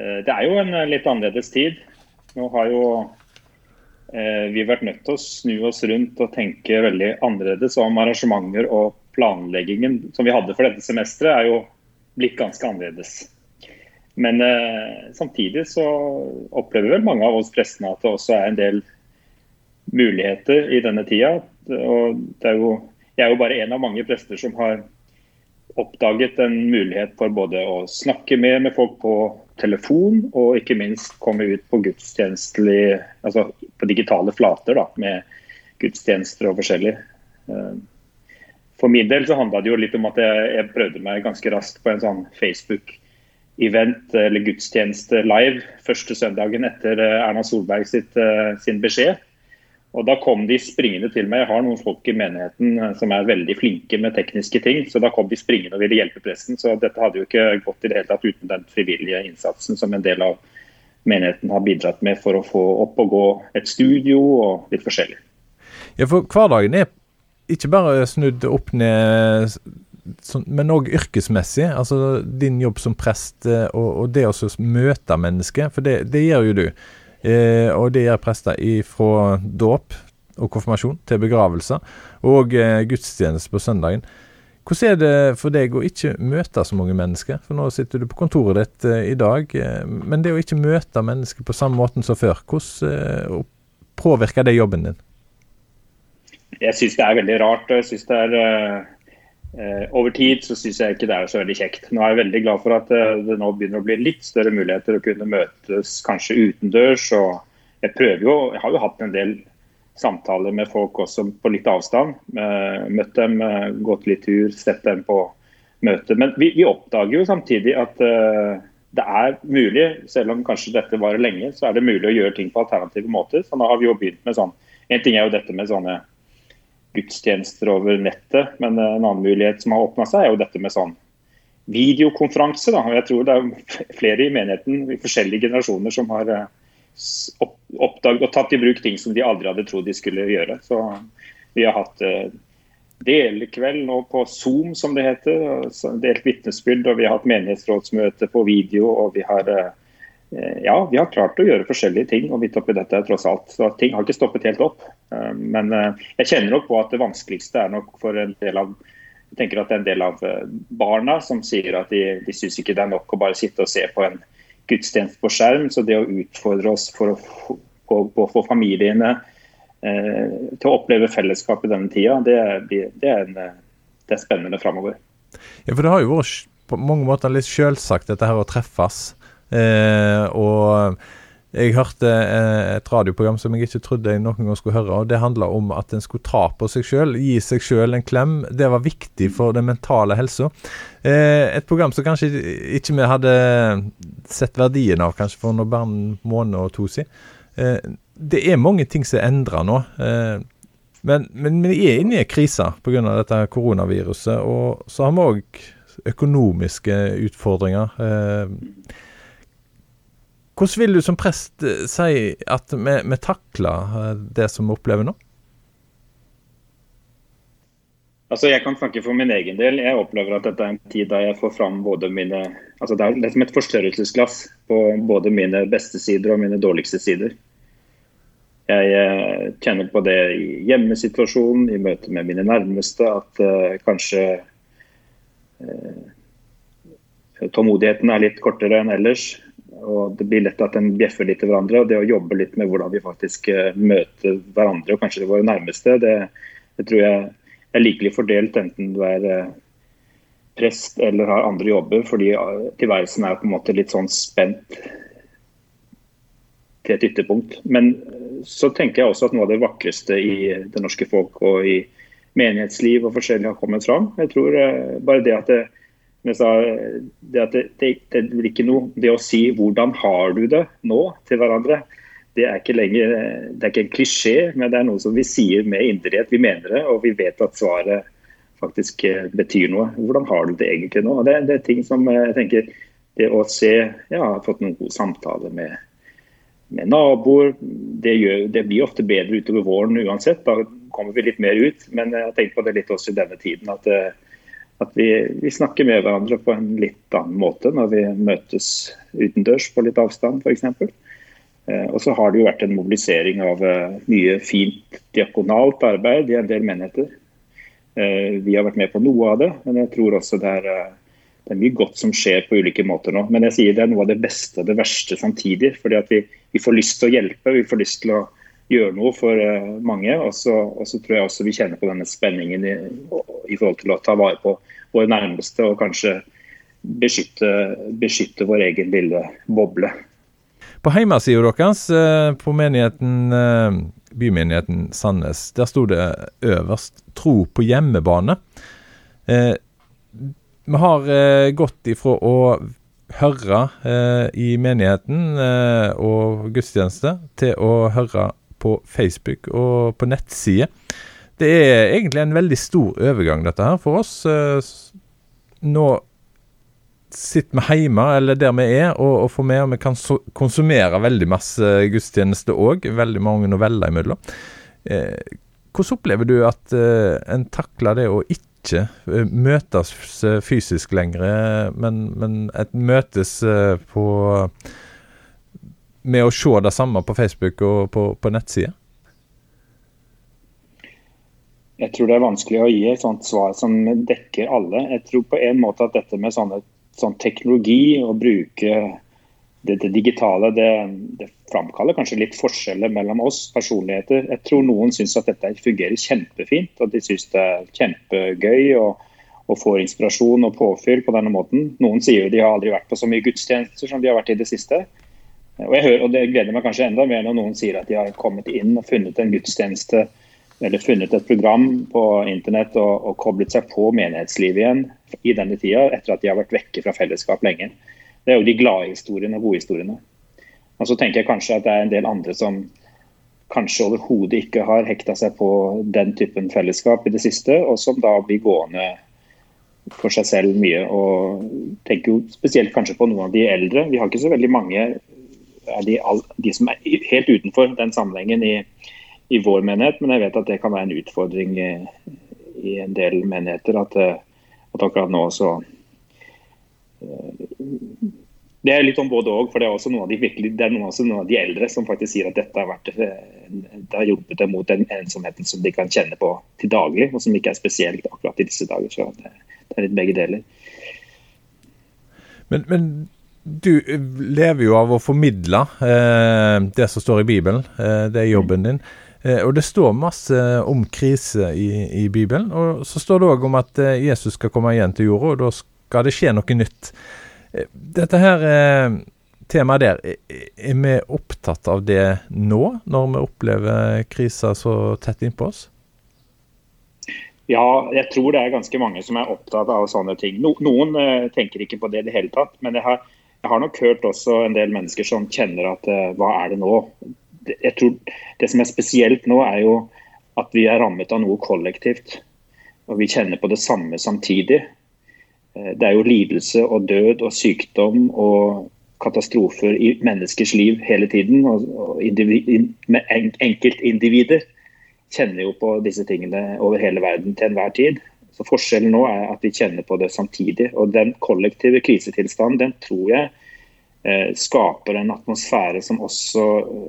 Det er jo en litt annerledes tid. Nå har jo vi vært nødt til å snu oss rundt og tenke veldig annerledes om arrangementer og planleggingen som vi hadde for dette semesteret, er jo blitt ganske annerledes. Men eh, samtidig så opplever vel mange av oss prestene at det også er en del muligheter i denne tida. Og det er jo, jeg er jo bare en av mange prester som har oppdaget en mulighet for både å snakke mer med folk på telefon, og ikke minst komme ut på altså på digitale flater da, med gudstjenester og forskjellig. Eh, for min del så handla det jo litt om at jeg, jeg prøvde meg ganske raskt på en sånn Facebook-event eller gudstjeneste live første søndagen etter eh, Erna Solberg sitt, eh, sin beskjed. Og Da kom de springende til meg. Jeg har noen folk i menigheten eh, som er veldig flinke med tekniske ting. så Da kom de springende og ville hjelpe presten. Så dette hadde jo ikke gått i det hele tatt uten den frivillige innsatsen som en del av menigheten har bidratt med for å få opp og gå et studio og litt forskjellig. Ja, for Hverdagen er ikke bare snudd opp ned, men òg yrkesmessig. Altså din jobb som prest eh, og det å møte mennesker, for det, det gjør jo du. Eh, og det gjør prester fra dåp og konfirmasjon til begravelser, og eh, gudstjeneste på søndagen. Hvordan er det for deg å ikke møte så mange mennesker? For nå sitter du på kontoret ditt eh, i dag, eh, men det å ikke møte mennesker på samme måten som før, hvordan eh, påvirker det jobben din? jeg syns det er veldig rart. jeg synes det er uh, Over tid så syns jeg ikke det er så veldig kjekt. Nå er jeg veldig glad for at uh, det nå begynner å bli litt større muligheter å kunne møtes kanskje utendørs. og Jeg prøver jo, jeg har jo hatt en del samtaler med folk også på litt avstand. Uh, møtt dem, gått litt tur, sett dem på møte. Men vi, vi oppdager jo samtidig at det er mulig, selv om kanskje dette varer lenge, så er det mulig å gjøre ting på alternative måter. Så nå har vi jo begynt med sånn En ting er jo dette med sånne gudstjenester over nettet. Men en annen mulighet som har åpna seg, er jo dette med sånn videokonferanse. Da. Jeg tror det er flere i menigheten i forskjellige generasjoner som har eh, oppdaget og tatt i bruk ting som de aldri hadde trodd de skulle gjøre. Så vi har hatt eh, delekveld nå på Zoom, som det heter. Delt vitnesbyrd, og vi har hatt menighetsrådsmøte på video. og vi har eh, ja, vi har klart å gjøre forskjellige ting og midt oppi dette tross alt. Så ting har ikke stoppet helt opp. Eh, men eh, jeg kjenner nok på at det vanskeligste er nok for en del av jeg tenker at det er en del av barna som sier at de, de syns ikke det er nok å bare sitte og se på en gudstjeneste på skjerm. Så det å utfordre oss for å få familiene eh, til å oppleve fellesskap i denne tida, det, det, er, en, det er spennende framover. Ja, for det har jo vært på mange måter litt selvsagt dette her å treffes. Eh, og jeg hørte eh, et radioprogram som jeg ikke trodde jeg noen gang skulle høre. og Det handla om at en skulle ta på seg sjøl, gi seg sjøl en klem. Det var viktig for den mentale helsa. Eh, et program som kanskje ikke vi hadde sett verdien av kanskje for noen barn måned og to siden. Eh, det er mange ting som er endra nå. Men, men, vi er inne i en krise pga. dette koronaviruset. Og så har vi òg økonomiske utfordringer. Hvordan vil du som prest eh, si at vi, vi takler eh, det som vi opplever nå? Altså Jeg kan snakke for min egen del. Jeg opplever at dette er en tid da jeg får fram både mine altså Det er litt som et forstørrelsesglass på både mine beste sider og mine dårligste sider. Jeg eh, kjenner på det i hjemmesituasjonen, i møte med mine nærmeste, at uh, kanskje uh, tålmodigheten er litt kortere enn ellers og Det blir lett at en bjeffer litt til hverandre. og Det å jobbe litt med hvordan vi faktisk eh, møter hverandre, og kanskje våre nærmeste, det, det tror jeg er likelig fordelt enten du er eh, prest eller har andre jobber. Fordi eh, tilværelsen er på en måte litt sånn spent til et ytterpunkt. Men så tenker jeg også at noe av det vakreste i det norske folk og i menighetsliv og forskjellig har kommet fram. Jeg tror bare det at det, men sa, det, det, det, det, blir ikke noe Det å si 'hvordan har du det nå?' til hverandre, det er ikke lenger det er ikke en klisjé, men det er noe som vi sier med inderlighet. Vi mener det, og vi vet at svaret faktisk eh, betyr noe. Hvordan har du det egentlig nå? Det, det er ting som eh, jeg tenker Det å se Jeg har fått noen gode samtaler med, med naboer. Det, gjør, det, blir ofte bedre utover våren uansett. Da kommer vi litt mer ut. Men jeg har tenkt på det litt også i denne tiden. at eh, at vi, vi, snakker med hverandre på en litt annen måte når vi møtes utendørs på litt avstand f.eks. Eh, og så har det jo vært en mobilisering av eh, mye fint diakonalt arbeid i en del menigheter. Eh, vi har vært med på noe av det, men jeg tror også det er, det er mye godt som skjer på ulike måter nå. Men jeg sier det er noe av det beste og det verste samtidig. fordi at vi, vi får lyst til å hjelpe, vi får lyst til å gjøre noe for uh, mange. Og så, og så, tror jeg også vi kjenner på denne spenningen i, i, forhold til å ta vare på våre nærmeste og kanskje beskytte, beskytte vår egen lille boble. På hjemmesida deres, uh, på menigheten, uh, bymenigheten Sandnes, der sto det øverst 'tro på hjemmebane'. vi har gått ifra å høre i menigheten og gudstjeneste til å høre på Facebook og på nettside. Det er egentlig en veldig stor overgang, dette her, for oss. Eh, nå sitter vi hjemme, eller der vi er, og, og får med, og vi kan konsumere veldig masse gudstjeneste òg. Veldig mange noveller imellom. Eh, hvordan opplever du at eh, en takler det å ikke møtes fysisk lenger, men, men et møtes på med å se det samme på Facebook og på, på nettsider? Jeg tror det er vanskelig å gi et sånt svar som dekker alle. Jeg tror på en måte at dette med sånne, sånn teknologi og bruke det, det digitale, det, det, framkaller kanskje litt forskjeller mellom oss personligheter. Jeg tror noen syns at dette fungerer kjempefint, og de syns det er kjempegøy. og og får inspirasjon og påfyll på denne måten. Noen sier jo de har aldri vært på så mye gudstjenester som de har vært i det siste. Og, hører, og Det gleder meg kanskje enda mer når noen sier at de har kommet inn og funnet en gudstjeneste eller funnet et program på internett og, og koblet seg på menighetslivet igjen i denne tida, etter at de har vært vekke fra fellesskap lenge. Det er jo de glade historiene og gode historiene. Og så tenker jeg kanskje at det er en del andre som kanskje overhodet ikke har hekta seg på den typen fellesskap i det siste, og som da blir gående for seg selv mye. og tenker jo spesielt kanskje på noen av de eldre. Vi har ikke så veldig mange er de, de, som er helt utenfor den sammenhengen i, i, vår menighet. Men jeg vet at det kan være en utfordring i, i en del menigheter. At, eh, at akkurat nå så eh, det er litt om både òg, for det er også noen av de virkelig, det er noen, noen av de eldre som faktisk sier at dette har, vært, eh, det har hjulpet dem mot den ensomheten som de kan kjenne på til daglig, og som ikke er spesielt akkurat i disse dager. Så det, det er litt begge deler. Men, men du lever jo av å formidle eh, det som står i Bibelen. Eh, det er jobben din. Eh, og det står masse om krise i, i Bibelen. Og så står det òg om at eh, Jesus skal komme igjen til jorda, og da skal det skje noe nytt. Eh, dette her eh, temaet der, er vi opptatt av det nå, når vi opplever krisa så tett innpå oss? Ja, jeg tror det er ganske mange som er opptatt av sånne ting. No, noen tenker ikke på det i det hele tatt. Men jeg har jeg har nok hørt også en del mennesker som kjenner at uh, hva er det nå? Jeg tror Det som er spesielt nå, er jo at vi er rammet av noe kollektivt. Og vi kjenner på det samme samtidig. Uh, det er jo lidelse og død og sykdom og katastrofer i menneskers liv hele tiden. Og, enkeltindivider kjenner jo på disse tingene over hele verden til enhver tid. Så Forskjellen nå er at vi kjenner på det samtidig. og Den kollektive krisetilstanden den tror jeg eh, skaper en atmosfære som også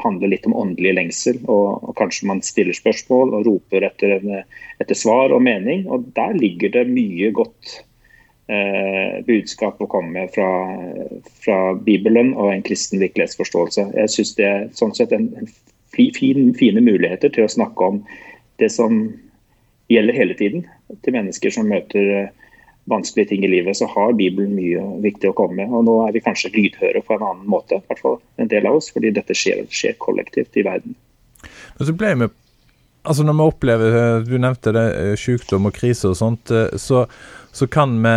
handler litt om åndelig lengsel. Og, og Kanskje man stiller spørsmål og roper etter, en, etter, svar og mening. og Der ligger det mye godt eh, budskap å komme med fra, fra, Bibelen og en kristen virkelighetsforståelse. Jeg synes det er sånn sett en, en fin, fine muligheter til å snakke om det som gjelder hele tiden. Til mennesker som møter eh, vanskelige ting i livet, så har Bibelen mye viktig å komme med. Og nå er vi kanskje lydhøre på en annen måte, i hvert fall en del av oss, fordi dette skjer, skjer kollektivt i verden. Men så ble vi Altså Når vi opplever, eh, du nevnte det, eh, sykdom og krise og sånt, så, så kan vi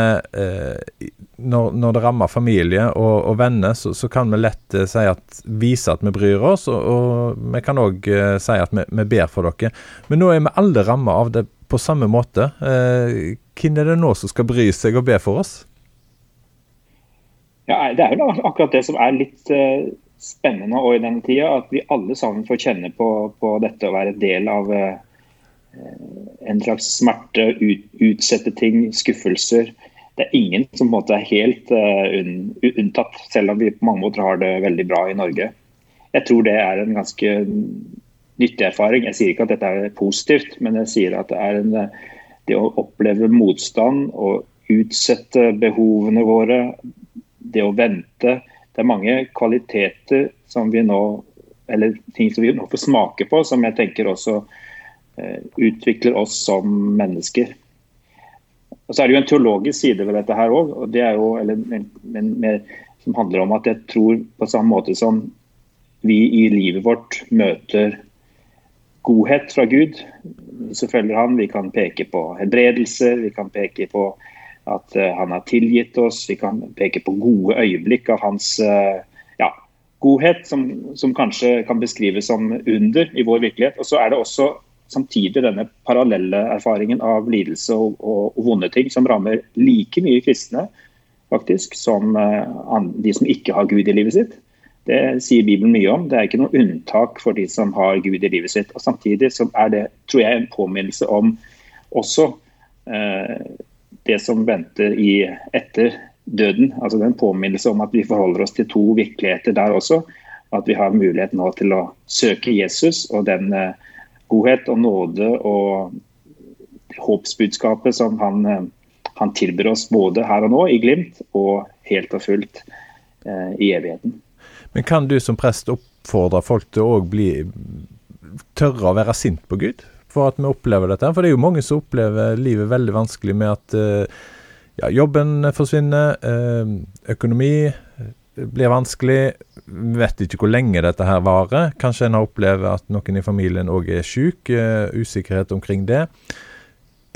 når, når, det rammer familie og, og venner, så, så, kan vi lett si at, vise at vi bryr oss, og, og vi kan òg si at vi, vi, ber for dere. Men nå er vi alle ramma av det på samme måte. Eh, hvem er det nå som skal bry seg og be for oss? Ja, Det er jo akkurat det som er litt uh, spennende og i denne tida. At vi alle sammen får kjenne på, på, dette å være del av uh, en slags smerte, ut, utsette ting, skuffelser. Det er ingen som på en måte er helt uh, unntatt, selv om vi på mange måter har det veldig bra i Norge. Jeg tror det er en ganske nyttig erfaring. Jeg sier ikke at dette er positivt, men jeg sier at det er en, det å oppleve motstand og utsette behovene våre, det å vente. Det er mange kvaliteter som vi nå, eller ting som vi nå får smake på, som jeg tenker også eh, utvikler oss som mennesker. Og Så er det jo en teologisk side ved dette her òg, og det som handler om at jeg tror på samme måte som vi i livet vårt møter godhet fra Gud, så følger han. Vi kan peke på helbredelse, vi kan peke på at uh, han har tilgitt oss, vi kan peke på gode øyeblikk av hans uh, ja, godhet, som, som, kanskje kan beskrives som under i vår virkelighet. Og så er det også samtidig denne parallelle erfaringen av lidelse og, og, og, vonde ting som rammer like mye kristne faktisk, som uh, de som ikke har Gud i livet sitt. Det sier Bibelen mye om. Det er ikke noe unntak for de som har Gud i livet sitt. Og Samtidig så er det tror jeg, en påminnelse om også eh, det som venter i etter døden. Altså en påminnelse om at vi forholder oss til to virkeligheter der også. At vi har mulighet nå til å søke Jesus og den eh, godhet og nåde og håpsbudskapet som han, eh, han tilbyr oss både her og nå, i glimt, og helt og fullt eh, i evigheten. Men kan du som prest oppfordre folk til å bli tørre å være sint på Gud? For at vi opplever dette. For det er jo mange som opplever livet veldig vanskelig med at eh, ja, jobben forsvinner, eh, økonomi blir vanskelig. Vi vet ikke hvor lenge dette her varer. Kanskje en har opplevd at noen i familien òg er syk. Usikkerhet omkring det.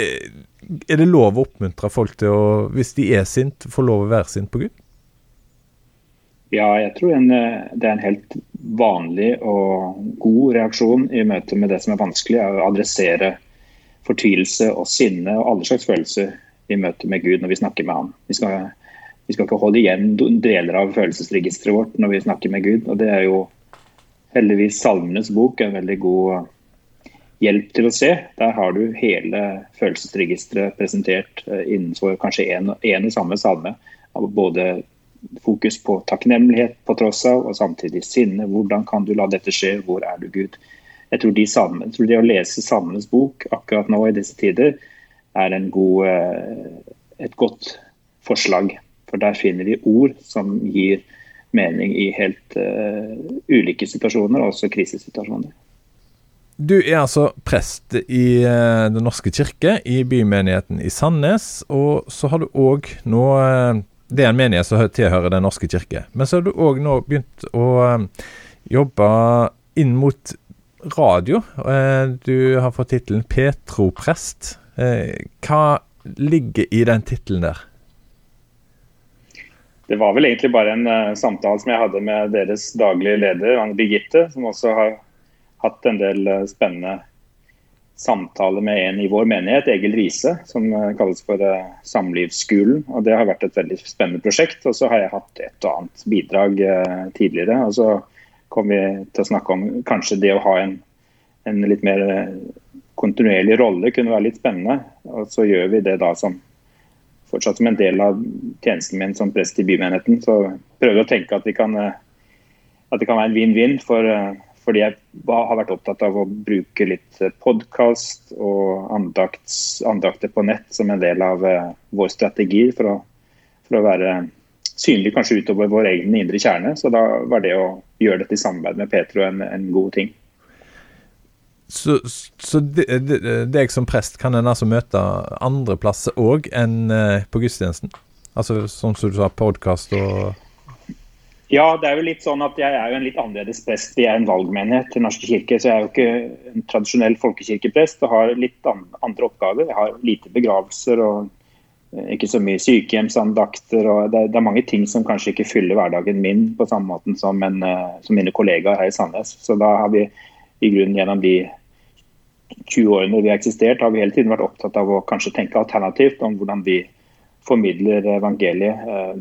Er det lov å oppmuntre folk til å, hvis de er sint, få lov å være sint på Gud? Ja, jeg tror en, eh, det er en helt vanlig og god reaksjon i møte med det som er vanskelig, er å adressere fortvilelse og sinne og alle slags følelser i møte med Gud når vi snakker med ham. Vi skal vi skal ikke holde igjen deler av følelsesregisteret vårt når vi snakker med Gud. og Det er jo heldigvis Salmenes bok en veldig god hjelp til å se. Der har du hele følelsesregisteret presentert eh, innenfor kanskje en og samme salme. Både fokus på takknemlighet på tross av, og samtidig sinne. Hvordan kan du la dette skje? Hvor er du, Gud? Jeg tror, de sammen, jeg tror det å lese Salmenes bok akkurat nå i disse tider er god, eh, et godt forslag. For der finner vi ord som gir mening i helt uh, ulike situasjoner, også krisesituasjoner. Du er altså prest i uh, Den norske kirke, i bymenigheten i Sandnes. Og så har du òg nå Det er en menighet som tilhører Den norske kirke. Men så har du òg nå begynt å jobbe inn mot radio. Du har fått tittelen Petroprest. Hva ligger i den tittelen der? Det var vel egentlig bare en uh, samtale som jeg hadde med deres daglige leder, Anne Birgitte, som også har hatt en del uh, spennende samtaler med en i vår menighet, Egil Riise, som uh, kalles for Samlivsskolen. og Det har vært et veldig spennende prosjekt. og Så har jeg hatt et og annet bidrag tidligere. og Så kom vi til å snakke om kanskje det å ha en, en litt mer kontinuerlig rolle kunne være litt spennende. og Så gjør vi det da som fortsatt som en del av tjenesten min som prest i bymenigheten. Så prøver å tenke at, kan, eh, at, det kan være en vinn-vinn. For, eh, fordi jeg har vært opptatt av å bruke litt eh, podkast og andakts, andakter på nett som en del av vår strategi for å, for å være synlig kanskje utover vår egen indre kjerne. Så da var det å gjøre dette i samarbeid med Petro en, en god ting. Så, så deg som prest kan en altså møte andre plasser òg enn eh, på gudstjenesten? Altså sånn som du sa, podkast og Ja, det er jo litt sånn at jeg er jo en litt annerledes prest. Vi er en valgmenighet til Norske kirke, så jeg er jo ikke en tradisjonell folkekirkeprest og har litt andre oppgaver. Jeg har lite begravelser og eh, ikke så mye sykehjemsandakter. og det er, mange ting som kanskje ikke fyller hverdagen min på samme måte som, en, eh, som mine kollegaer her i Sandnes. Så da har vi i grunnen gjennom de 20 årene vi har eksistert, har vi hele tiden vært opptatt av å kanskje tenke alternativt om hvordan vi formidler evangeliet. Eh,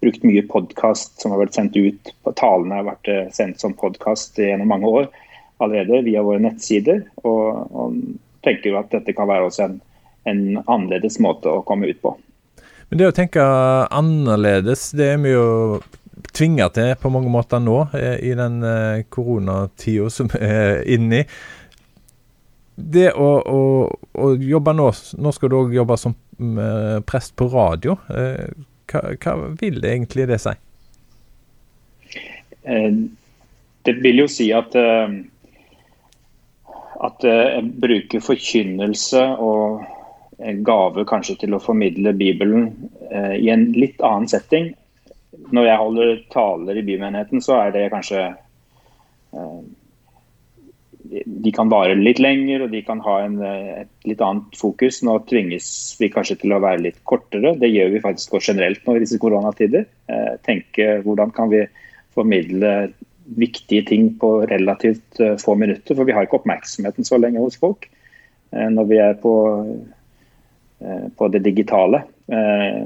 brukt mye podkast som har vært sendt ut. Talene har vært eh, sendt som podkast gjennom mange år allerede via våre nettsider. Og, og tenker at dette kan være også en, en annerledes måte å komme ut på. Men det å tenke annerledes, det er vi jo tvinga til på mange måter nå, eh, i den koronatida som vi er inne i. Det å, å, å, jobbe nå Nå skal du òg jobbe som prest på radio. Hva, hva vil det egentlig det si? Det vil jo si at at jeg bruker forkynnelse og gave kanskje til å formidle Bibelen eh, i en litt annen setting. Når jeg holder taler i bymenigheten, så er det kanskje eh, De kan vare litt lenger, og de kan ha en, et litt annet fokus. Nå tvinges vi kanskje til å være litt kortere. Det gjør vi faktisk generelt nå i disse koronatider. Eh, tenke hvordan kan vi formidle viktige ting på relativt eh, få minutter. For vi har ikke oppmerksomheten så lenge hos folk eh, når vi er på Eh, på det digitale. Eh,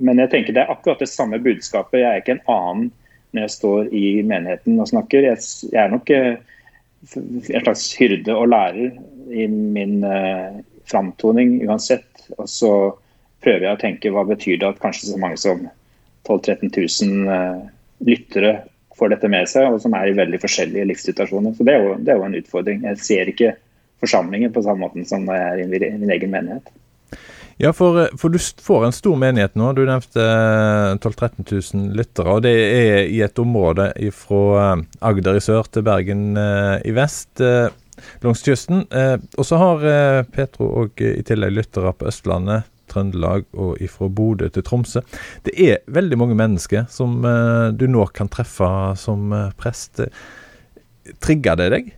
men jeg tenker det er akkurat det samme budskapet. Jeg er ikke en annen når jeg står i menigheten og snakker. Jeg er nok eh, en slags hyrde og lærer i min framtoning uansett. Og så prøver jeg å tenke hva betyr det at kanskje så mange som 12 000-13 000 lyttere får dette med seg, og som er i veldig forskjellige livssituasjoner. Så det er jo, det er jo en utfordring. Jeg ser ikke forsamlingen på samme måte som når jeg er i min egen menighet. Ja, for, eh, for, du får en stor menighet nå. Du nevnte 12 000-13 000 lyttere. og Det er i et område fra eh, Agder i sør til Bergen eh, i vest, langs kysten. Og så har Petro og i tillegg lyttere på Østlandet, Trøndelag og fra Bodø til Tromsø. Det er veldig mange mennesker som du nå kan treffe som prest. Trigger det deg?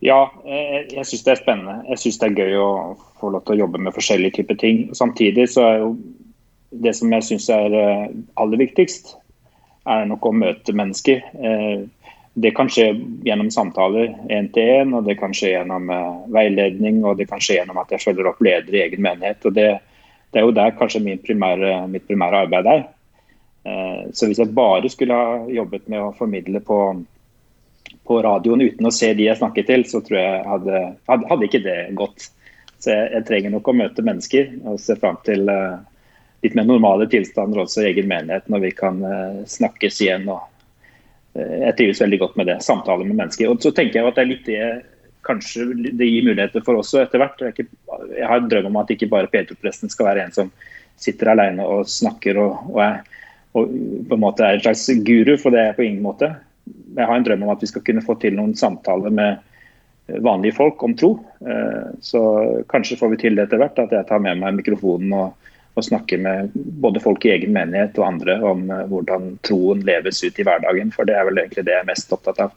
Ja, jeg, syns det er spennende. Jeg syns det er gøy å få lov til å jobbe med forskjellige typer ting. Samtidig så er jo det som jeg syns er eh, aller viktigst, er nok å møte mennesker. Eh, det kan skje gjennom samtaler én til én, og det kan skje gjennom eh, veiledning og det kan skje gjennom at jeg følger opp ledere i egen menighet. og Det, det er jo der kanskje primære, mitt primære arbeid er. Så hvis jeg bare skulle ha jobbet med å formidle på på radioen uten å se de jeg snakker til, så tror jeg hadde, hadde ikke det gått. Så jeg, jeg, trenger nok å møte mennesker og se fram til uh, litt mer normale tilstander også i egen menighet, når vi kan uh, snakkes igjen. og uh, Jeg trives veldig godt med det, samtaler med mennesker. Og så tenker jeg at det er litt det kanskje det gir muligheter for også etter hvert. Jeg, jeg har en drøm om at ikke bare P2-presten skal være en som sitter alene og snakker og, og, er, og på en måte er en slags guru, for det er jeg på ingen måte jeg har en drøm om at vi skal kunne få til noen samtaler med vanlige folk om tro. Eh, så kanskje får vi til det etter hvert, at jeg tar med meg mikrofonen og, og snakker med både folk i egen menighet og andre om eh, hvordan troen leves ut i hverdagen. For det er vel egentlig det jeg er mest opptatt av.